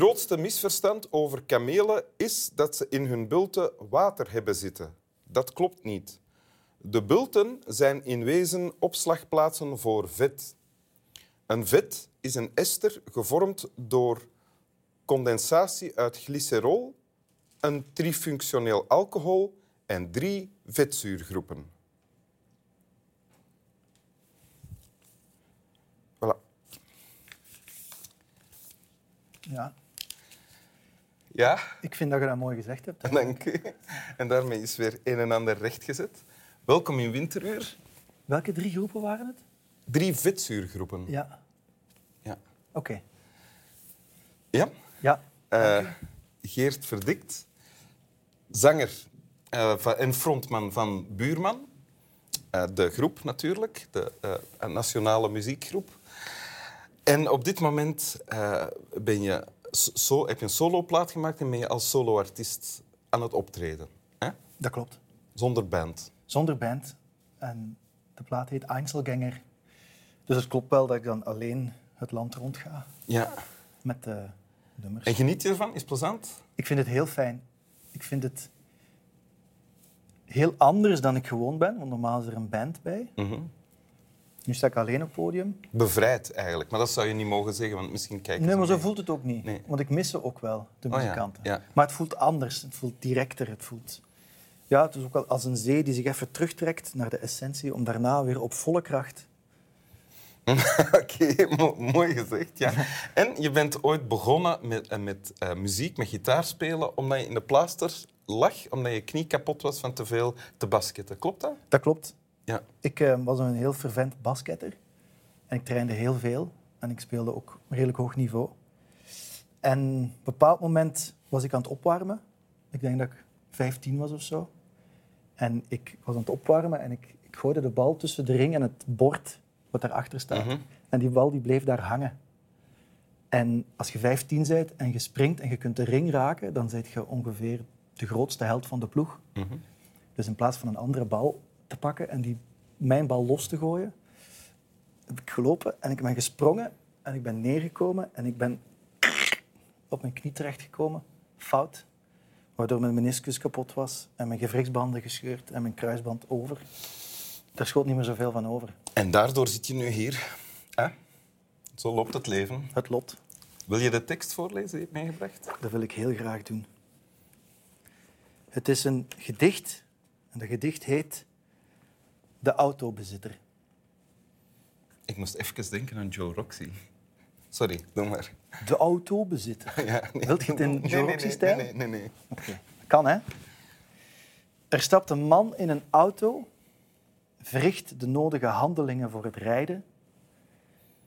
Grootste misverstand over kamelen is dat ze in hun bulten water hebben zitten. Dat klopt niet. De bulten zijn in wezen opslagplaatsen voor vet. Een vet is een ester gevormd door condensatie uit glycerol, een trifunctioneel alcohol en drie vetzuurgroepen. Voilà. Ja, Ja, ik vind dat je dat mooi gezegd hebt. dank u. En daarmee is weer een en ander rechtgezet. Welkom in Winteruur. Welke drie groepen waren het? Drie vetzuurgroepen. Ja, Ja. oké. ja? Ja, Eh, Geert Verdikt, zanger van- en frontman van Buurman. Eh, de groep natuurlijk, de nationale muziekgroep. En op dit moment ben je so, heb je een soloplaat gemaakt en ben je als soloartiest aan het optreden. Hè? dat klopt. Zonder band. Zonder band. En de plaat heet Einzelgänger. Dus het klopt wel dat ik dan alleen het land rond ga Ja. met de nummers. En geniet je ervan? Is het plezant? Ik vind het heel fijn. Ik vind het heel anders dan ik gewoon ben, want normaal is er een band bij. Mhm. Nu sta ik alleen op het podium. Bevrijd eigenlijk. Maar dat zou je niet mogen zeggen, want misschien kijken Nee, maar zo mee. voelt het ook niet. Nee. Want ik mis ze ook wel, de Oh muzikanten. ja. Maar het voelt anders, het voelt directer. Het voelt... Ja, het is ook wel als een zee die zich even terugtrekt naar de essentie, om daarna weer op volle kracht... Oké, mo- mooi gezegd. Ja. En je bent ooit begonnen met, eh, met eh, muziek, met gitaarspelen, omdat je in de plaaster lag, omdat je knie kapot was van te veel te basketten. Klopt dat? Dat klopt. Ja. Ik eh, was een heel fervent basketter. En ik trainde heel veel. En ik speelde ook redelijk hoog niveau. En op een bepaald moment was ik aan het opwarmen. Ik denk dat ik 15 was of zo. En ik was aan het opwarmen en ik, ik gooide de bal tussen de ring en het bord wat daarachter staat. Mhm. En die bal die bleef daar hangen. En als je 15 bent en je springt en je kunt de ring raken, dan ben je ongeveer de grootste held van de ploeg. Mhm. Dus in plaats van een andere bal te pakken en die, mijn bal los te gooien, heb ik gelopen en ik ben gesprongen en ik ben neergekomen en ik ben op mijn knie terechtgekomen. Fout. Waardoor mijn meniscus kapot was en mijn gewrichtsbanden gescheurd en mijn kruisband over. Daar schoot niet meer zoveel van over. En daardoor zit je nu hier. Hè? Zo loopt het leven. Het lot, Wil je de tekst voorlezen die je hebt meegebracht? dat wil ik heel graag doen. Het is een gedicht en dat gedicht heet De autobezitter. Ik moest even denken aan Joe Roxy. Sorry, doe maar. De autobezitter. Ja, nee. Wilt je het in Nee, Joe nee, Roxy-stijl? Nee, nee, nee. nee. Kan, hè? Er stapt een man in een auto, verricht de nodige handelingen voor het rijden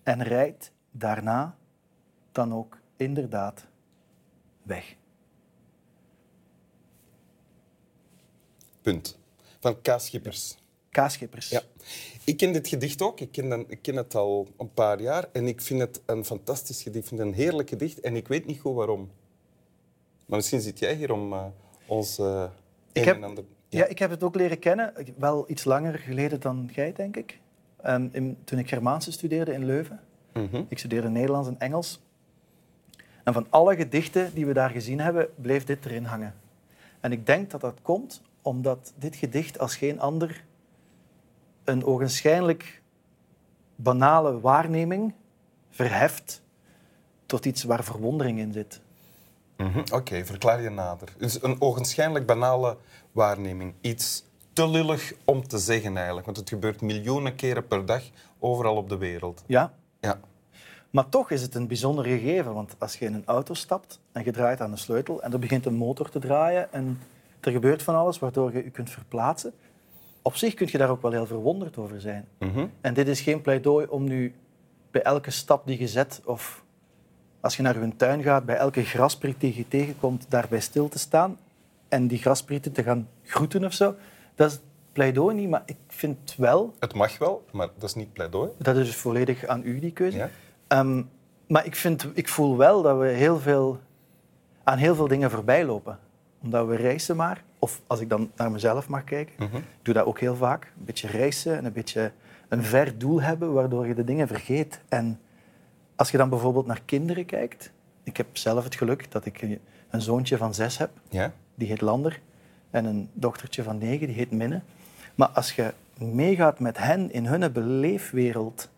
en rijdt daarna dan ook inderdaad weg. Punt. Van K. Schippers. Kaasschippers. Ja. Ik ken dit gedicht ook. Ik ken, dan- ik ken het al een paar jaar. En ik vind het een fantastisch gedicht. Ik vind het een heerlijk gedicht. En ik weet niet goed waarom. Maar misschien zit jij hier om eh, ons eh een heb- en ander... Ja. ik heb het ook leren kennen, wel iets langer geleden dan jij, denk ik. Ehm, in- toen ik Germaanse studeerde in Leuven. Mhm. Ik studeerde Nederlands en Engels. En van alle gedichten die we daar gezien hebben, bleef dit erin hangen. En ik denk dat dat komt omdat dit gedicht als geen ander een ogenschijnlijk banale waarneming verheft tot iets waar verwondering in zit. Mhm. Oké, verklaar je nader. Dus een ogenschijnlijk banale waarneming. Iets te lullig om te zeggen eigenlijk. Want het gebeurt miljoenen keren per dag overal op de wereld. Ja, Ja. maar toch is het een bijzonder gegeven. Want als je in een auto stapt en je draait aan de sleutel en er begint een motor te draaien en er gebeurt van alles waardoor je je kunt verplaatsen, op zich kun je daar ook wel heel verwonderd over zijn. Mhm. En dit is geen pleidooi om nu bij elke stap die je zet of als je naar je tuin gaat, bij elke graspriet die je tegenkomt, daarbij stil te staan en die grasprieten te gaan groeten of zo. Dat is pleidooi niet, maar ik vind wel, Het mag wel, maar dat is niet pleidooi. dat is dus volledig aan u die keuze. Ja? Ehm, maar ik, vind, ik voel wel dat we heel veel, aan heel veel dingen voorbij lopen. Omdat we reizen maar, of als ik dan naar mezelf mag kijken, Mhm. ik doe dat ook heel vaak. Een beetje reizen en een beetje een ver doel hebben, waardoor je de dingen vergeet. En als je dan bijvoorbeeld naar kinderen kijkt, Ik heb zelf het geluk dat ik een zoontje van zes heb, Ja? die heet Lander, en een dochtertje van negen, die heet Minne. Maar als je meegaat met hen in hun beleefwereld,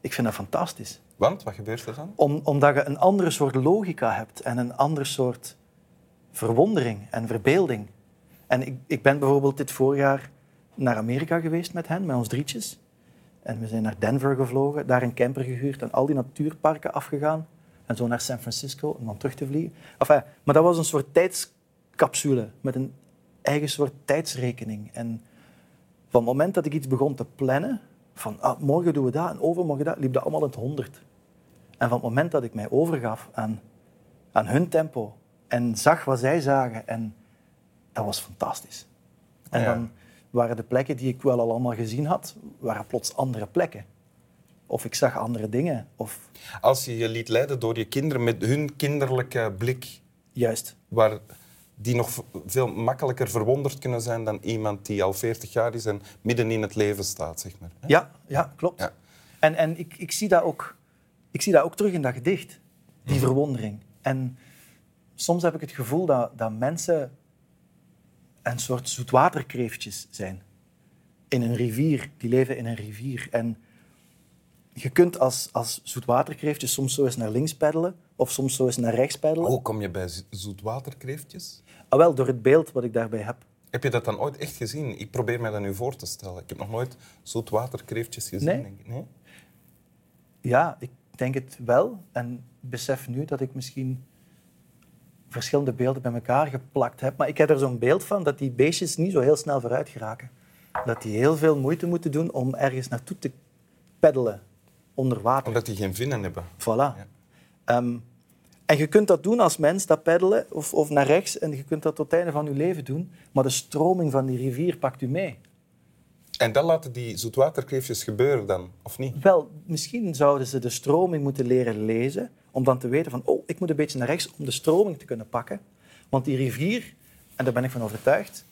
ik vind dat fantastisch. Want, wat gebeurt er dan? Om, omdat je een andere soort logica hebt en een ander soort verwondering en verbeelding. En ik, ik ben bijvoorbeeld dit voorjaar naar Amerika geweest met hen, met ons drietjes. En we zijn naar Denver gevlogen, daar een camper gehuurd en al die natuurparken afgegaan. En zo naar San Francisco om dan terug te vliegen. Enfin, maar dat was een soort tijdscapsule met een eigen soort tijdsrekening. En van het moment dat ik iets begon te plannen, van ah, morgen doen we dat en overmorgen dat, liep dat allemaal in het honderd. En van het moment dat ik mij overgaf aan, aan hun tempo en zag wat zij zagen, en dat was fantastisch. En Ja. dan waren de plekken die ik wel al allemaal gezien had, waren plots andere plekken. Of ik zag andere dingen. Of Als je je liet leiden door je kinderen met hun kinderlijke blik, juist, waar die nog veel makkelijker verwonderd kunnen zijn dan iemand die al 40 jaar is en midden in het leven staat, zeg maar. Ja, ja klopt. Ja. En, en ik, ik, zie dat ook, ik zie dat ook terug in dat gedicht, die verwondering. En soms heb ik het gevoel dat, dat mensen een soort zoetwaterkreeftjes zijn. In een rivier, die leven in een rivier. En je kunt als, als zoetwaterkreeftje soms zo eens naar links peddelen of soms zo eens naar rechts peddelen. Hoe kom je bij zo- zoetwaterkreeftjes? Ah, wel, door het beeld wat ik daarbij heb. Heb je dat dan ooit echt gezien? Ik probeer me dat nu voor te stellen. Ik heb nog nooit zoetwaterkreeftjes gezien. Nee. Denk ik. nee? Ja, ik denk het wel. En besef nu dat ik misschien verschillende beelden bij elkaar geplakt heb. Maar ik heb er zo'n beeld van dat die beestjes niet zo heel snel vooruit geraken. Dat die heel veel moeite moeten doen om ergens naartoe te peddelen onder water. Omdat die geen vinnen hebben. Voilà. Ehm, en je kunt dat doen als mens, dat peddelen, of, of naar rechts. En je kunt dat tot het einde van je leven doen. Maar de stroming van die rivier pakt u mee. En dan laten die zoetwaterkreeftjes gebeuren dan, of niet? Wel, misschien zouden ze de stroming moeten leren lezen, om dan te weten van, oh, ik moet een beetje naar rechts om de stroming te kunnen pakken. Want die rivier, en daar ben ik van overtuigd,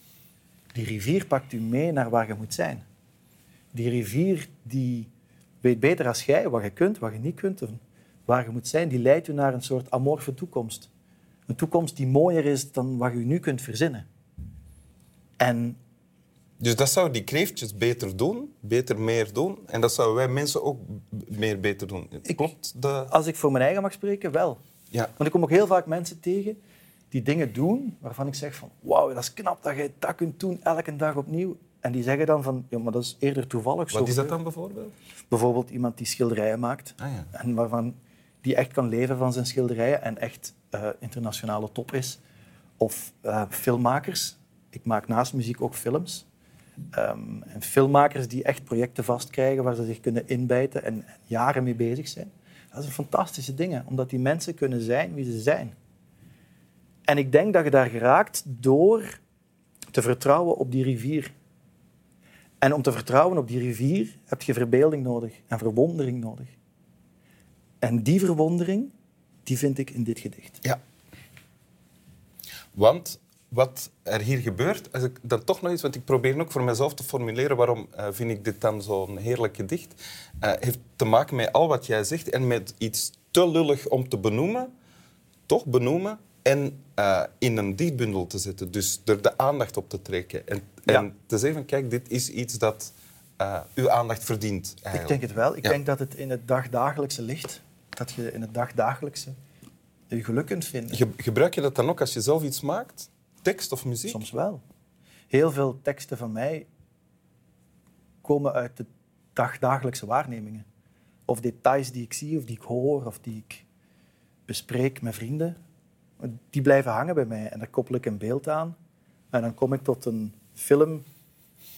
die rivier pakt u mee naar waar je moet zijn. Die rivier die weet beter als jij wat je kunt, wat je niet kunt, waar je moet zijn. Die leidt u naar een soort amorfe toekomst. Een toekomst die mooier is dan wat je nu kunt verzinnen. En Dus dat zouden die kreeftjes beter doen, beter meer doen. En dat zouden wij mensen ook meer beter doen. Ik- Klopt? De... als ik voor mijn eigen mag spreken, wel. Ja. Want ik kom ook heel vaak mensen tegen die dingen doen waarvan ik zeg van wauw, dat is knap dat jij dat kunt doen elke dag opnieuw. En die zeggen dan van, ja, maar dat is eerder toevallig zo. Wat is dat dan bijvoorbeeld? Bijvoorbeeld iemand die schilderijen maakt Ah, ja. en waarvan die echt kan leven van zijn schilderijen en echt eh, internationale top is. Of eh, filmmakers. Ik maak naast muziek ook films. Ehm, en filmmakers die echt projecten vastkrijgen waar ze zich kunnen inbijten en, en jaren mee bezig zijn. Dat zijn fantastische dingen, omdat die mensen kunnen zijn wie ze zijn. En ik denk dat je daar geraakt door te vertrouwen op die rivier. En om te vertrouwen op die rivier heb je verbeelding nodig en verwondering nodig. En die verwondering, die vind ik in dit gedicht. Ja. Want wat er hier gebeurt, als ik dan toch nog eens, want ik probeer ook voor mezelf te formuleren waarom eh, vind ik dit dan zo'n heerlijk gedicht, eh, heeft te maken met al wat jij zegt en met iets te lullig om te benoemen, toch benoemen en eh, in een dichtbundel te zetten. Dus er de aandacht op te trekken en, Ja. en te zeggen van kijk, dit is iets dat uw aandacht verdient. Ik denk het wel. Ik Ja. denk dat het in het dagdagelijkse ligt. Dat je in het dagdagelijkse je geluk kunt vinden. Ge- gebruik je dat dan ook als je zelf iets maakt? Tekst of muziek? Soms wel. Heel veel teksten van mij komen uit de dagdagelijkse waarnemingen. Of details die ik zie, of die ik hoor, of die ik bespreek met vrienden. Die blijven hangen bij mij en daar koppel ik een beeld aan. En dan kom ik tot een film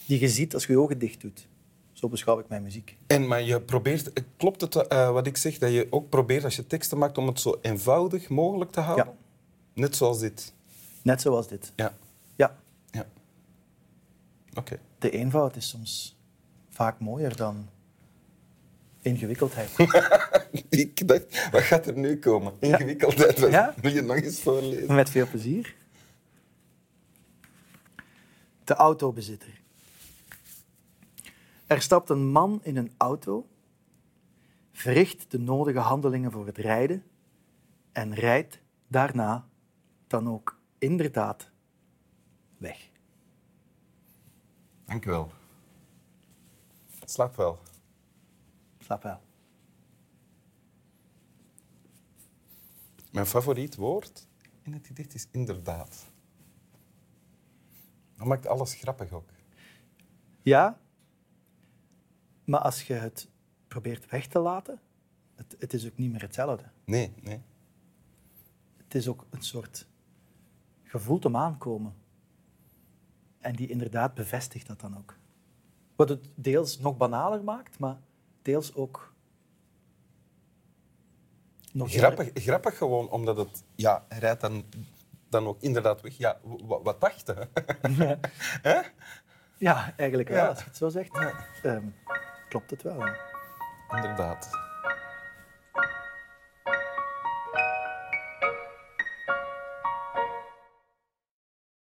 die je ziet als je je ogen dicht doet. Zo beschouw ik mijn muziek. En maar je probeert, klopt het eh, wat ik zeg, dat je ook probeert als je teksten maakt om het zo eenvoudig mogelijk te houden? Ja. Net zoals dit. Net zoals dit. Ja. Ja, ja. Oké. de eenvoud is soms vaak mooier dan ingewikkeldheid. Ik dacht, wat gaat er nu komen? Ingewikkeldheid. Ja. Wil je nog eens voorlezen? Met veel plezier. De autobezitter. Er stapt een man in een auto, verricht de nodige handelingen voor het rijden en rijdt daarna dan ook inderdaad weg. Dank u wel. Slaap wel. Slaap wel. Mijn favoriet woord in het gedicht is inderdaad. Dat maakt alles grappig ook. Ja, maar als je het probeert weg te laten, het, het is ook niet meer hetzelfde. Nee, nee. Het is ook een soort gevoel om aankomen. En die inderdaad bevestigt dat dan ook. Wat het deels nog banaler maakt, maar deels ook nog Grappig, grappig gewoon, omdat het... Ja, hij rijdt dan, dan ook inderdaad weg. Ja, wat dacht je? Hè? Ja, eigenlijk wel, Ja. als je het zo zegt. Ehm, klopt het wel. ja. Inderdaad.